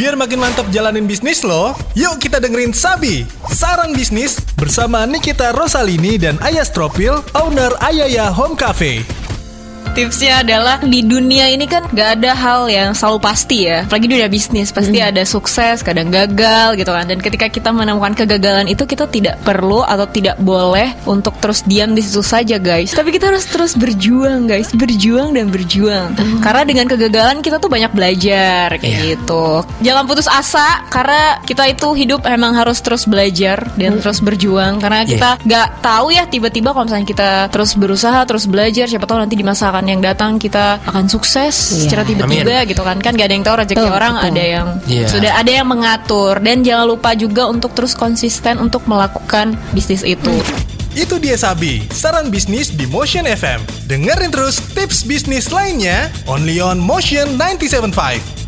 Biar makin mantap jalanin bisnis lo, yuk kita dengerin Sabi, Saran Bisnis bersama Nikita Rosalini dan Ayas Tropil, owner Ayaya Home Cafe. Tipsnya adalah di dunia ini kan gak ada hal yang selalu pasti ya. Apalagi di dunia bisnis pasti ada sukses, kadang gagal gitu kan. Dan ketika kita menemukan kegagalan itu kita tidak perlu atau tidak boleh untuk terus diam di situ saja guys. Tapi kita harus terus berjuang guys, berjuang dan berjuang. Karena dengan kegagalan kita tuh banyak belajar kayak Iya. gitu. Jangan putus asa karena kita itu hidup emang harus terus belajar dan terus berjuang karena Iya. kita nggak tahu ya tiba-tiba kalau misalnya kita terus berusaha terus belajar siapa tahu nanti di masa akan yang datang kita akan sukses secara tiba-tiba gitu kan kan gak ada yang tahu rezeki Betul, orang betul. ada yang Iya. sudah ada yang mengatur dan jangan lupa juga untuk terus konsisten untuk melakukan bisnis itu Itu dia Sabi, saran bisnis di Motion FM. Dengerin terus tips bisnis lainnya only on Motion 975.